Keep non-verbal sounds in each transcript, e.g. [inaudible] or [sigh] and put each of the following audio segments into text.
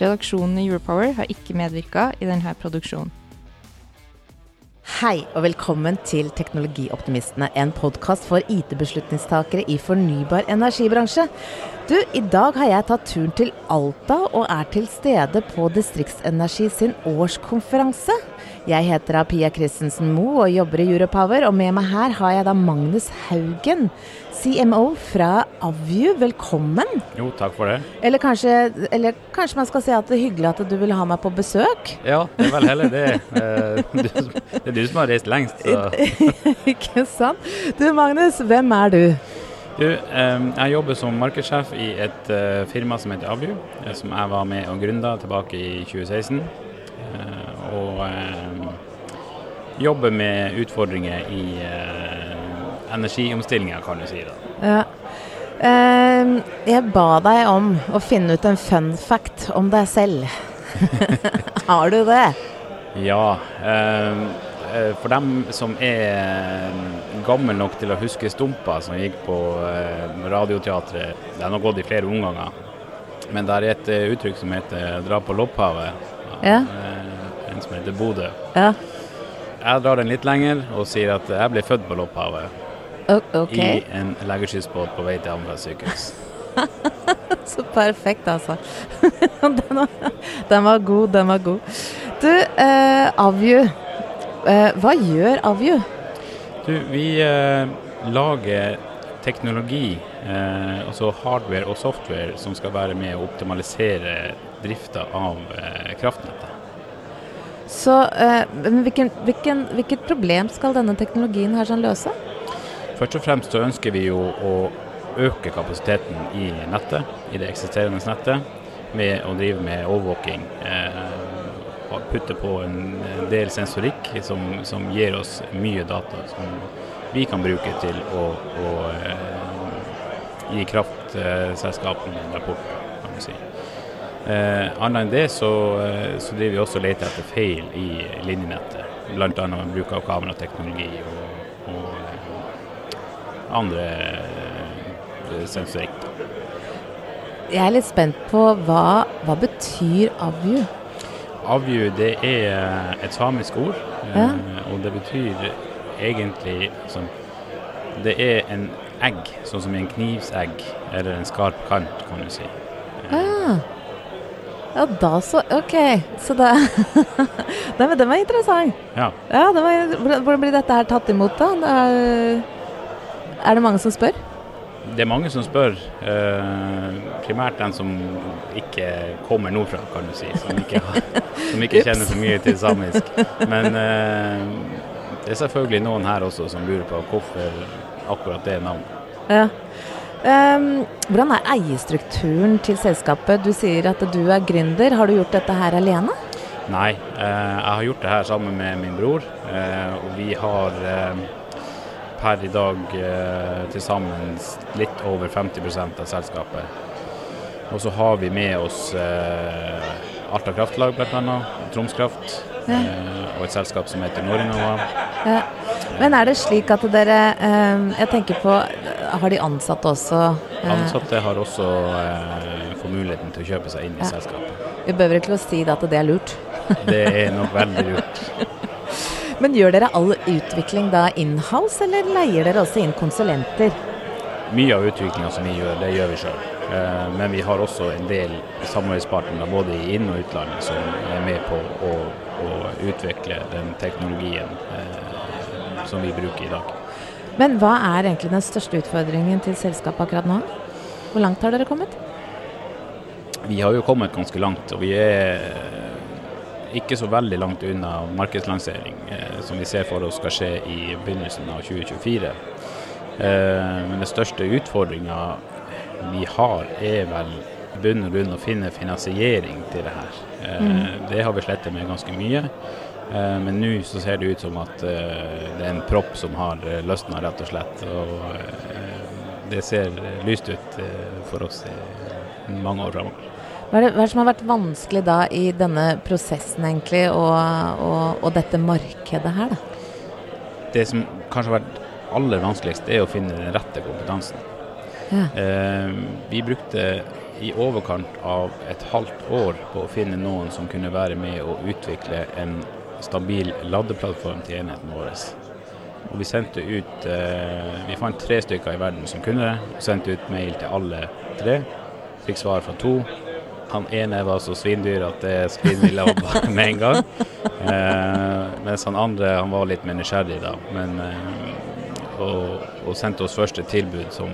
Redaksjonen i Europower har ikke medvirka i denne produksjonen. Hei og velkommen til Teknologioptimistene, en podkast for IT-beslutningstakere i fornybar energibransje. Du, i dag har jeg tatt turen til Alta og er til stede på Distriktsenergi sin årskonferanse. Jeg heter Pia Christensen Moe og jobber i Europower, og med meg her har jeg da Magnus Haugen, CMO fra Avju. Velkommen. Jo, takk for det. Eller kanskje, eller kanskje man skal si at det er hyggelig at du vil ha meg på besøk? Ja, det er vel heller det. Eh, det er du som har reist lengst. Så. [laughs] Ikke sant? Du Magnus, hvem er du? Du, eh, jeg jobber som markedssjef i et eh, firma som heter Avju, som jeg var med og gründa tilbake i 2016. Eh, og jobber med utfordringer i eh, energiomstillinga, kan du si. da. Ja. Ehm, jeg ba deg om å finne ut en fun fact om deg selv. [laughs] Har du det? Ja. Eh, eh, for dem som er gammel nok til å huske Stumpa, som gikk på eh, Radioteatret, det har gått i flere omganger. Men det er et eh, uttrykk som heter 'dra på lopphavet'. Ja. Eh, en som heter Bodø. Ja. Jeg drar den litt lenger og sier at jeg ble født på Lopphavet. Okay. I en legeskyssbåt på vei til Hammerfest sykehus. [laughs] så perfekt altså. [laughs] den, var, den var god, den var god. Du, eh, Avju. Eh, hva gjør Avju? Du, vi eh, lager teknologi, eh, altså hardware og software, som skal være med å optimalisere drifta av eh, kraftnettet. Så eh, men hvilken, hvilken, hvilket problem skal denne teknologien her sånn løse? Først og fremst så ønsker vi jo å øke kapasiteten i nettet, i det eksisterende nettet, ved å drive med overvåking. Eh, putte på en del sensorikk som, som gir oss mye data som vi kan bruke til å, å eh, gi kraftselskapene en rapport, kan man si. Eh, annet enn det så, eh, så driver vi også og leter etter feil i linjenettet, bl.a. med bruk av kamerateknologi og, og eh, andre eh, sensorikk. Jeg er litt spent på hva, hva betyr Avju? Avju det er et samisk ord, Ja. og det betyr egentlig altså, Det er en egg, sånn som i en knivsegg, eller en skarp kant, kan du si. Ah. Ja, da så. Ok. Så det [laughs] Nei, men den var interessant. Ja. Ja, var, hvordan- blir dette her tatt imot, da? Det er, er det mange som spør? Det er mange som spør, eh, primært den som ikke kommer nordfra, kan du si, som ikke, [laughs] som ikke kjenner så mye til samisk. Men eh, det er selvfølgelig noen her også som lurer på hvorfor akkurat det navnet. Ja. Ehm, hvordan er eierstrukturen til selskapet? Du sier at du er gründer. Har du gjort dette her alene? Nei, eh, jeg har gjort det her sammen med min bror, eh, og vi har eh, per i dag til sammen litt over 50% av selskapet. Og så har vi med oss eh, Alta Kraftlag bl.a., Troms Kraft, Ja. eh, og et selskap som heter Norinova. Ja. Men er det slik at dere eh, Jeg tenker på Har de ansatte også? eh, Ansatte har også eh, fått muligheten til å kjøpe seg inn i Ja. selskapet. Vi behøver ikke å si det at det er lurt. [laughs] Det er nok veldig lurt. [laughs] Men gjør dere all utvikling da inhouse, eller leier dere også inn konsulenter? Mye av utviklinga som vi gjør, det gjør vi sjøl. Men vi har også en del samarbeidspartnere både i inn- og utlandet som er med på å, å utvikle den teknologien som vi bruker i dag. Men hva er egentlig den største utfordringen til selskapet akkurat nå? Hvor langt har dere kommet? Vi har jo kommet ganske langt, og vi er ikke så veldig langt unna markedslansering, eh, som vi ser for oss skal skje i begynnelsen av 2024. Eh, men den største utfordringa vi har, er vel i bunn og grunn å finne finansiering til det her. Eh, Det har vi slettet med ganske mye. Eh, Men nå så ser det ut som at eh, det er en propp som har eh, løsna, rett og slett. Og det ser lyst ut for oss i mange år framover. Hva er, det, hva er det som har vært vanskelig da i denne prosessen egentlig, og, og, og dette markedet her, da? Det som kanskje har vært aller vanskeligst, er å finne den rette kompetansen. Ja. Eh, vi brukte i overkant av et halvt år på å finne noen som kunne være med å utvikle en stabil ladeplattform til enheten vår. Og vi sendte ut eh, Vi fant tre stykker i verden som kunne det. og Sendte ut mail til alle tre. Fikk svar fra to. Han ene var så svindyr at det skrinla opp [laughs] med en gang. Eh, mens han andre han var litt mer nysgjerrig da. Men, eh, og, og sendte oss første tilbud som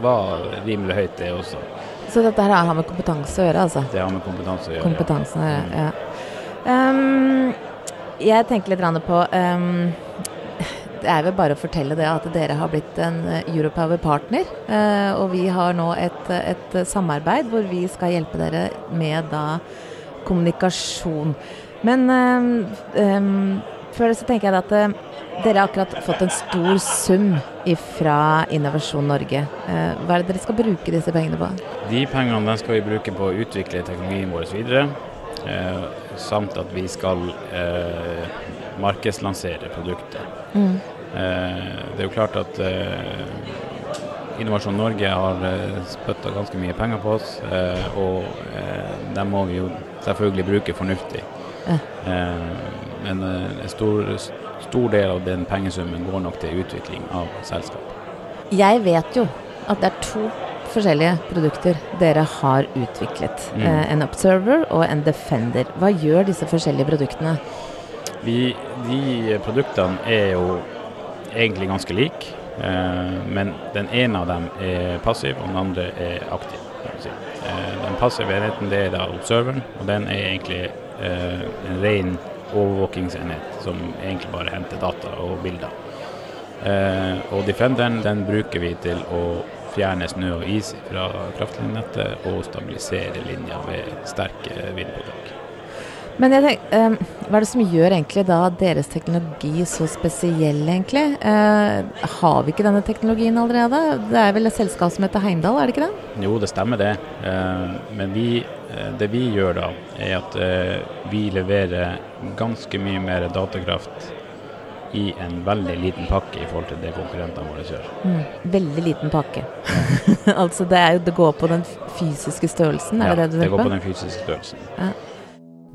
var rimelig høyt, det også. Så dette her har med kompetanse å gjøre, altså? Det har med kompetanse å gjøre. Kompetansen ja. ja. Ehm, jeg tenker litt på um, Det er vel bare å fortelle det at dere har blitt en eh, Europower-partner. Uh, og vi har nå et, et samarbeid hvor vi skal hjelpe dere med da kommunikasjon. Men um, um, før det så tenker jeg at uh, dere har akkurat fått en stor sum fra Innovasjon Norge. Eh, hva er det dere skal bruke disse pengene på? De pengene skal vi bruke på å utvikle teknologien vår videre. Eh, samt at vi skal eh, markedslansere produktet. Mm. Eh, det er jo klart at eh, Innovasjon Norge har spytta ganske mye penger på oss, eh, og dem må vi jo selvfølgelig bruke fornuftig. Eh, men en stor, stor del av den pengesummen går nok til utvikling av selskapet. Jeg vet jo at det er to forskjellige produkter dere har utviklet. Mm. Eh, en Observer og en Defender. Hva gjør disse forskjellige produktene? Vi, de produktene er jo egentlig ganske like, eh, men den ene av dem er passiv, og den andre er aktiv. si. Eh, den passive enheten det er da observeren, og den er egentlig eh, en ren overvåkingsenhet som egentlig bare henter data og bilder. Eh, og Defenderen den bruker vi til å fjerne snø og is fra kraftlinjenettet og stabilisere linja ved sterke vindpådrag. Men jeg tenk, eh, hva er det som gjør egentlig da deres teknologi så spesiell, egentlig? Eh, har vi ikke denne teknologien allerede? Det er vel et selskap som heter Heimdal, er det ikke det? Jo, det stemmer det. Eh, Men vi, eh, det vi gjør da, er at eh, vi leverer ganske mye mer datakraft i en veldig liten pakke i forhold til det konkurrentene våre gjør. Mm, veldig liten pakke. [laughs] altså det, er jo, det går på den fysiske størrelsen, er det det du det går på? på den fysiske størrelsen.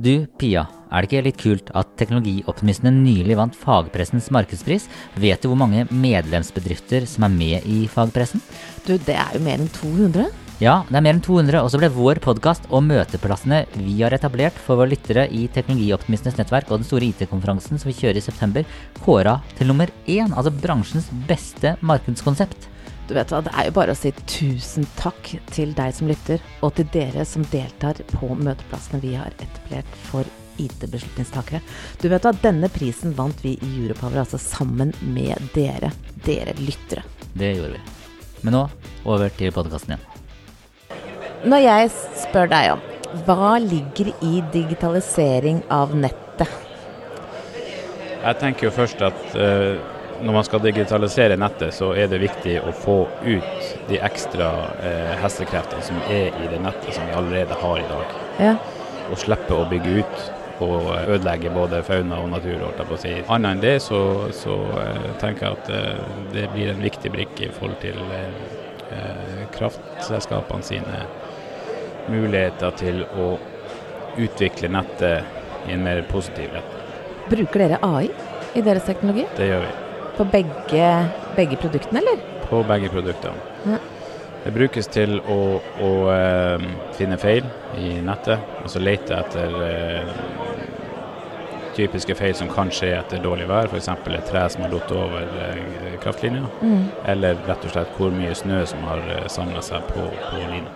Du, Pia, er det ikke litt kult at teknologioptimistene nylig vant fagpressens markedspris? Vet du hvor mange medlemsbedrifter som er med i fagpressen? Du, det er jo mer enn 200? Ja, det er mer enn 200, og så ble vår podkast og møteplassene vi har etablert for våre lyttere i Teknologioptimistenes nettverk og den store IT-konferansen som vi kjører i september, kåra til nummer én, altså bransjens beste markedskonsept. Du vet hva, Det er jo bare å si tusen takk til deg som lytter, og til dere som deltar på møteplassene vi har etablert for IT-beslutningstakere. Du vet hva, Denne prisen vant vi i Europower altså sammen med dere, dere lyttere. Det gjorde vi. Men nå over til podkasten igjen. Når jeg spør deg om hva ligger i digitalisering av nettet? Jeg tenker jo først at eh, når man skal digitalisere nettet, så er det viktig å få ut de ekstra eh, hestekreftene som er i det nettet som vi allerede har i dag. Ja. å slippe å bygge ut og ødelegge både fauna og natur. si. Annet enn det så, så eh, tenker jeg at eh, det blir en viktig brikke i forhold til eh, kraftselskapene sine muligheter til å utvikle nettet i en mer positiv retning. Bruker dere AI i deres teknologi? Det gjør vi. På begge, begge produktene, eller? På begge produktene. Ja. Det brukes til å, å uh, finne feil i nettet, altså lete etter uh, typiske feil som kan skje etter dårlig vær, f.eks. et tre som har falt over uh, kraftlinja, Mm. eller rett og slett hvor mye snø som har eh, samla seg på, på linja.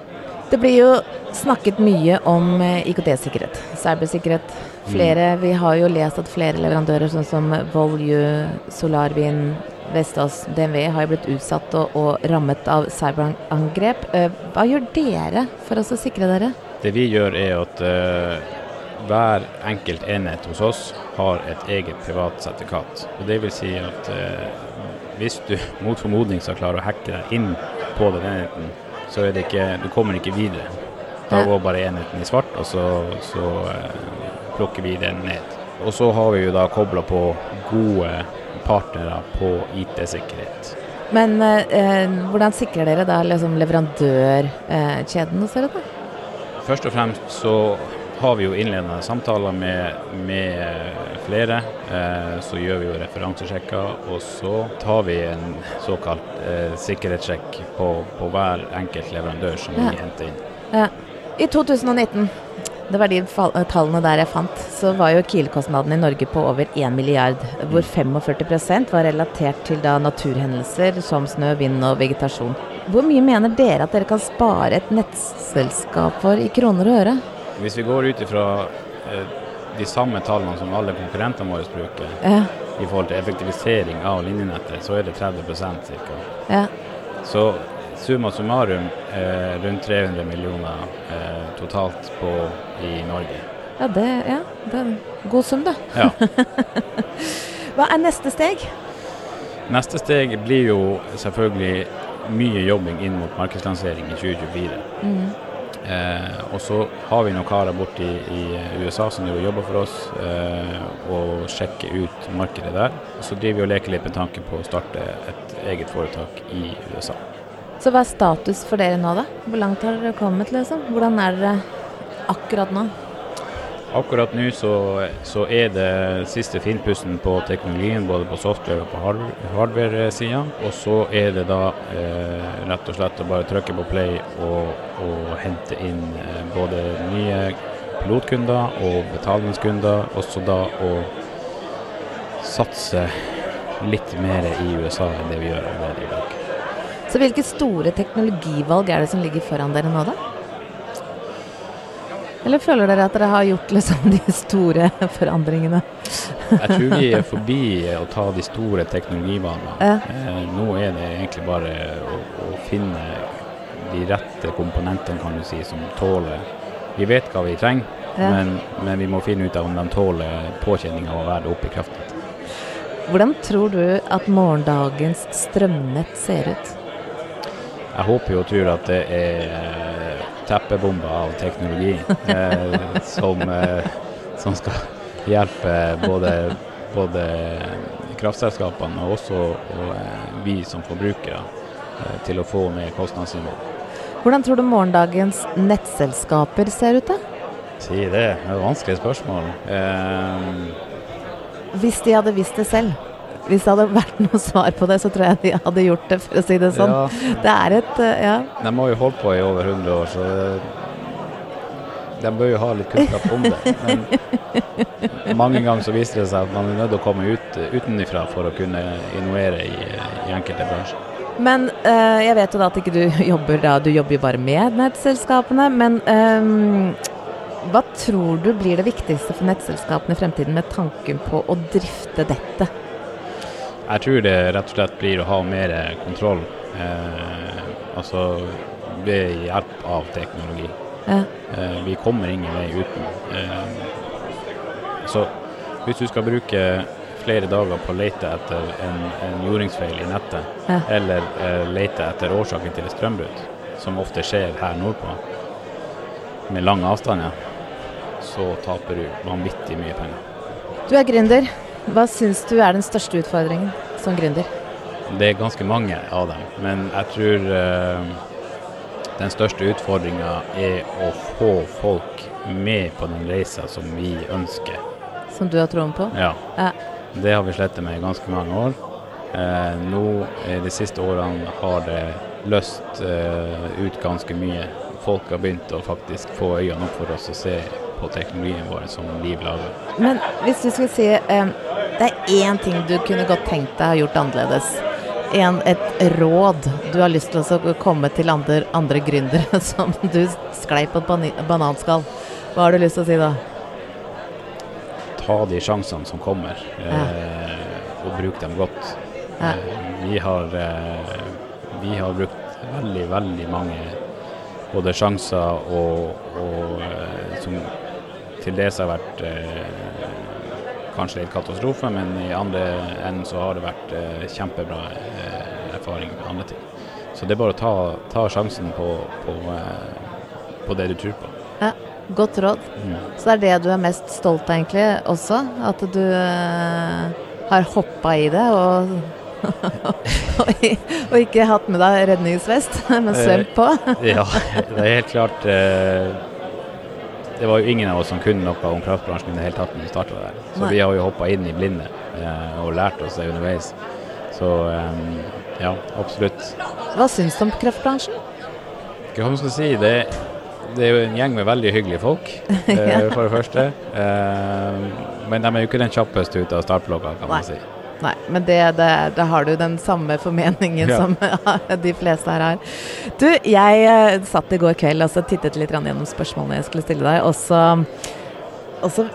Det blir jo snakket mye om eh, IKT-sikkerhet, cybersikkerhet. Flere, Vi har jo lest at flere leverandører, sånn som Volue, Solarwind, Vestas, DNV, har jo blitt utsatt og, og rammet av cyberangrep. Eh, Hva gjør dere for å sikre dere? Det vi gjør er at uh hver enkelt enhet hos oss har et eget privat sertifikat. Og det vil si at eh, hvis du mot formodning skal klare å hacke deg inn på den enheten, så er det ikke, du kommer ikke videre. Da går bare enheten i svart, og så, så eh, plukker vi den ned. Og så har vi jo da kobla på gode partnere på IT-sikkerhet. Men eh, hvordan sikrer dere da liksom leverandørkjeden hos dere? da? Først og fremst så har vi jo innledende samtaler med, med eh, flere. Eh, så gjør vi jo referansesjekker, og så tar vi en såkalt eh, sikkerhetssjekk på, på hver enkelt leverandør som Ja. vi henter inn. Ja. I 2019, det var de eh, tallene der jeg fant, så var jo Kiel-kostnaden i Norge på over 1 milliard, hvor 45% var relatert til da naturhendelser som snø, vind og vegetasjon. Hvor mye mener dere at dere kan spare et nettselskap for i kroner og øre? Hvis vi går ut ifra eh, de samme tallene som alle konkurrentene våre bruker Ja, i forhold til effektivisering av linjenettet, så er det 30 ca. ja. Så summa summarum eh, rundt 300 millioner eh, totalt på, i Norge. ja, det, ja det er en god sum, da. Ja. [laughs] Hva er neste steg? Neste steg blir jo selvfølgelig mye jobbing inn mot markedslansering i 2024. Mm. Eh, og så har vi noen karer borte i, i USA som driver jobber for oss eh, og sjekker ut markedet der. Så driver vi og leker litt med tanken på å starte et eget foretak i USA. Så hva er status for dere nå, da? Hvor langt har dere kommet, liksom? Hvordan er dere akkurat nå? Akkurat nå så, så er det siste finpussen på teknologien, både på software og på hardware-sida. Og så er det da eh, rett og slett å bare trykke på play og, og hente inn eh, både nye pilotkunder og betalingskunder. Også da å satse litt mer i USA enn det vi gjør allerede i dag. Så hvilke store teknologivalg er det som ligger foran dere nå, da? Eller føler dere at dere har gjort liksom de store forandringene? Jeg tror vi er [laughs] forbi å ta de store teknologivalgene. Ja. Eh, nå er det egentlig bare å, å finne de rette komponentene kan du si, som tåler Vi vet hva vi trenger, Ja. men, men vi må finne ut av om de tåler påkjenning av å være oppe i kraftnettet. Hvordan tror du at morgendagens strømnett ser ut? Jeg håper og tror at det er teppebomber av teknologi eh, som, eh, som skal hjelpe både, både kraftselskapene og også og, eh, vi som forbrukere eh, til å få ned kostnadsnivået. Hvordan tror du morgendagens nettselskaper ser ut, da? Si det, det er et vanskelig spørsmål. Eh, Hvis de hadde visst det selv. Hvis det hadde vært noe svar på det, så tror jeg de hadde gjort det, for å si det sånn. ja, Det er et eh, Ja. de har jo holdt på i over 100 år, så de bør jo ha litt kunnskap om det. Men mange ganger så viser det seg at man er nødt til å komme ut utenfra for å kunne innovere i, i enkelte bransjer. Men eh, jeg vet jo da at ikke du jobber da, du jobber jo bare med nettselskapene. Men ehm, hva tror du blir det viktigste for nettselskapene i fremtiden med tanken på å drifte dette? Jeg tror det rett og slett blir å ha mer kontroll, eh, altså ved hjelp av teknologi. Ja. Eh, vi kommer ingen vei uten. Eh, så hvis du skal bruke flere dager på å lete etter en, en jordingsfeil i nettet, Ja. eller eh, lete etter årsaken til et strømbrudd, som ofte skjer her nordpå, med lange avstander, så taper du vanvittig mye penger. Du er gründer. Hva syns du er den største utfordringen som gründer? Det er ganske mange av dem, men jeg tror eh, den største utfordringa er å få folk med på den reisa som vi ønsker. Som du har troen på? Ja. Ja. Det har vi slettet med i ganske mange år. Eh, nå i de siste årene har det løst eh, ut ganske mye. Folk har begynt å faktisk få øynene opp for oss og se på teknologien vår som Liv lager. Men hvis du skulle si eh, det er én ting du kunne godt tenkt deg å gjort annerledes. En, et råd du har lyst til å komme til andre, andre gründere [laughs] som du sklei på et bananskall. Hva har du lyst til å si da? Ta de sjansene som kommer, eh, og bruk dem godt. Ja. Eh, vi, har, eh, vi har brukt veldig, veldig mange både sjanser og, og eh, som til dels har vært eh, kanskje litt katastrofe, men i andre enden så har det vært eh, kjempebra eh, erfaring med andre ting. Så det er bare å ta, ta sjansen på, på, eh, på det du tror på. Ja, godt råd. Mm. Så det er det du er mest stolt av egentlig også? At du eh, har hoppa i det og, [laughs] og, ikke hatt med deg redningsvest, [laughs] men svømt på? Ja, det er helt klart eh, Det var jo ingen av oss som kunne noe om kraftbransjen i det hele tatt når vi starta der. Så Nei. vi har jo hoppa inn i blinde eh, og lært oss det underveis. Så eh, ja, absolutt. Hva syns du om kraftbransjen? Hva man skal si, det, det er jo en gjeng med veldig hyggelige folk, [laughs] eh, for det første. Eh, men de er jo ikke den kjappeste ut av startblokka, kan Nei. man si. Nei, men det, det, da har du den samme formeningen Ja. som [laughs] de fleste her har. Du, jeg eh, satt i går kveld og så tittet litt gjennom spørsmålene jeg skulle stille deg, og så, og så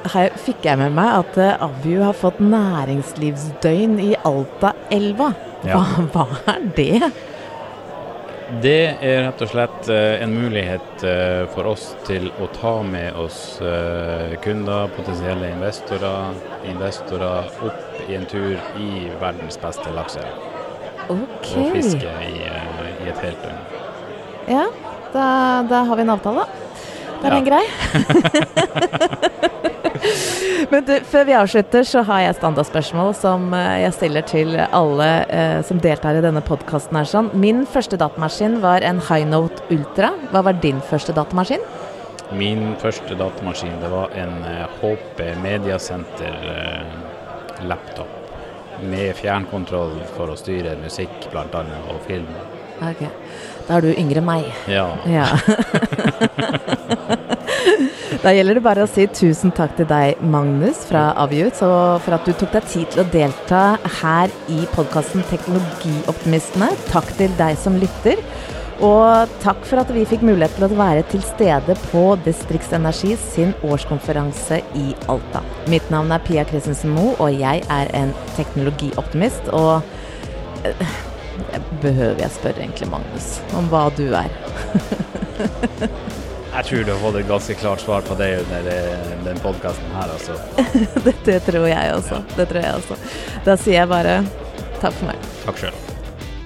fikk jeg med meg at uh, Avju har fått næringslivsdøgn i Altaelva. Ja. Hva, hva er det? Det er rett og slett eh, en mulighet eh, for oss til å ta med oss eh, kunder, potensielle investorer, investorer opp i en tur i verdens beste lakseelv. Okay. Og fiske i, i et helt døgn. Ja, da, da har vi en avtale, da. Da er Ja. grei. [laughs] Men du, før vi avslutter, så har jeg standardspørsmål som eh, jeg stiller til alle eh, som deltar i denne podkasten. Sånn. Min første datamaskin var en Highnote Ultra. Hva var din første datamaskin? Min første datamaskin det var en eh, HP Mediacenter eh, laptop med fjernkontroll for å styre musikk annet, og film. Ok, Da er du yngre enn meg. Ja, Ja. [laughs] [laughs] da gjelder det bare å si tusen takk til deg, Magnus fra Aviut, for at du tok deg tid til å delta her i podkasten Teknologioptimistene. Takk til deg som lytter. Og takk for at vi fikk mulighet til å være til stede på Distriktsenergi sin årskonferanse i Alta. Mitt navn er Pia Christensen Moe, og jeg er en teknologioptimist. Og det behøver jeg spørre egentlig Magnus om hva du er? [laughs] jeg tror du har fått et ganske klart svar på det under det- den podkasten her, altså. [laughs] det, det tror jeg også. Det tror jeg også. Da sier jeg bare takk for meg. Takk sjøl.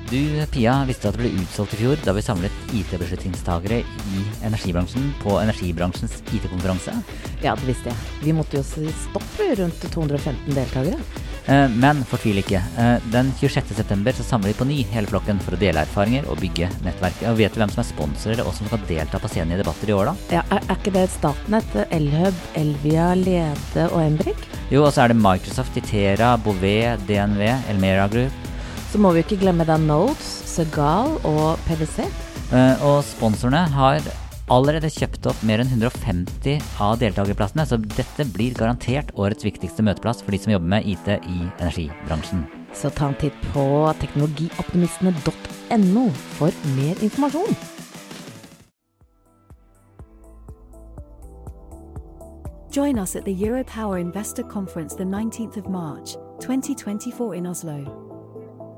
Du, Pia, visste at det ble utsolgt i fjor da vi samlet IT-beslutningstagere i energibransjen på energibransjens IT-konferanse. Ja, det visste jeg. Vi måtte jo si stopp rundt 215 deltakere. Eh, Men fortvil ikke. Eh, Den 26.9 så samler vi på ny hele flokken for å dele erfaringer og bygge nettverk. Og vet du hvem som er sponsorer og som kan delta på scenen i debatter i år, da? Ja, er, er ikke det Statnett, Elhub, Elvia, Lede og Embrik? Jo, og så er det Microsoft, Itera, Bouvet, DNV, Elmera Group. Så må vi ikke glemme da Nodes, Segal og PwC. Eh, Og sponsorene har allerede kjøpt opp mer enn 150 av deltakerplassene, så dette blir garantert årets viktigste møteplass for de som jobber med IT i energibransjen. Så ta en titt på teknologioptimistene.no for mer informasjon. Join us at the Europower Investor Conference the 19th of March, 2024 in Oslo.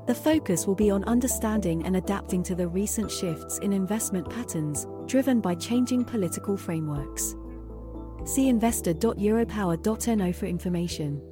The focus will be on understanding and adapting to the recent shifts in investment patterns driven by changing political frameworks. See investor.europower.no for information.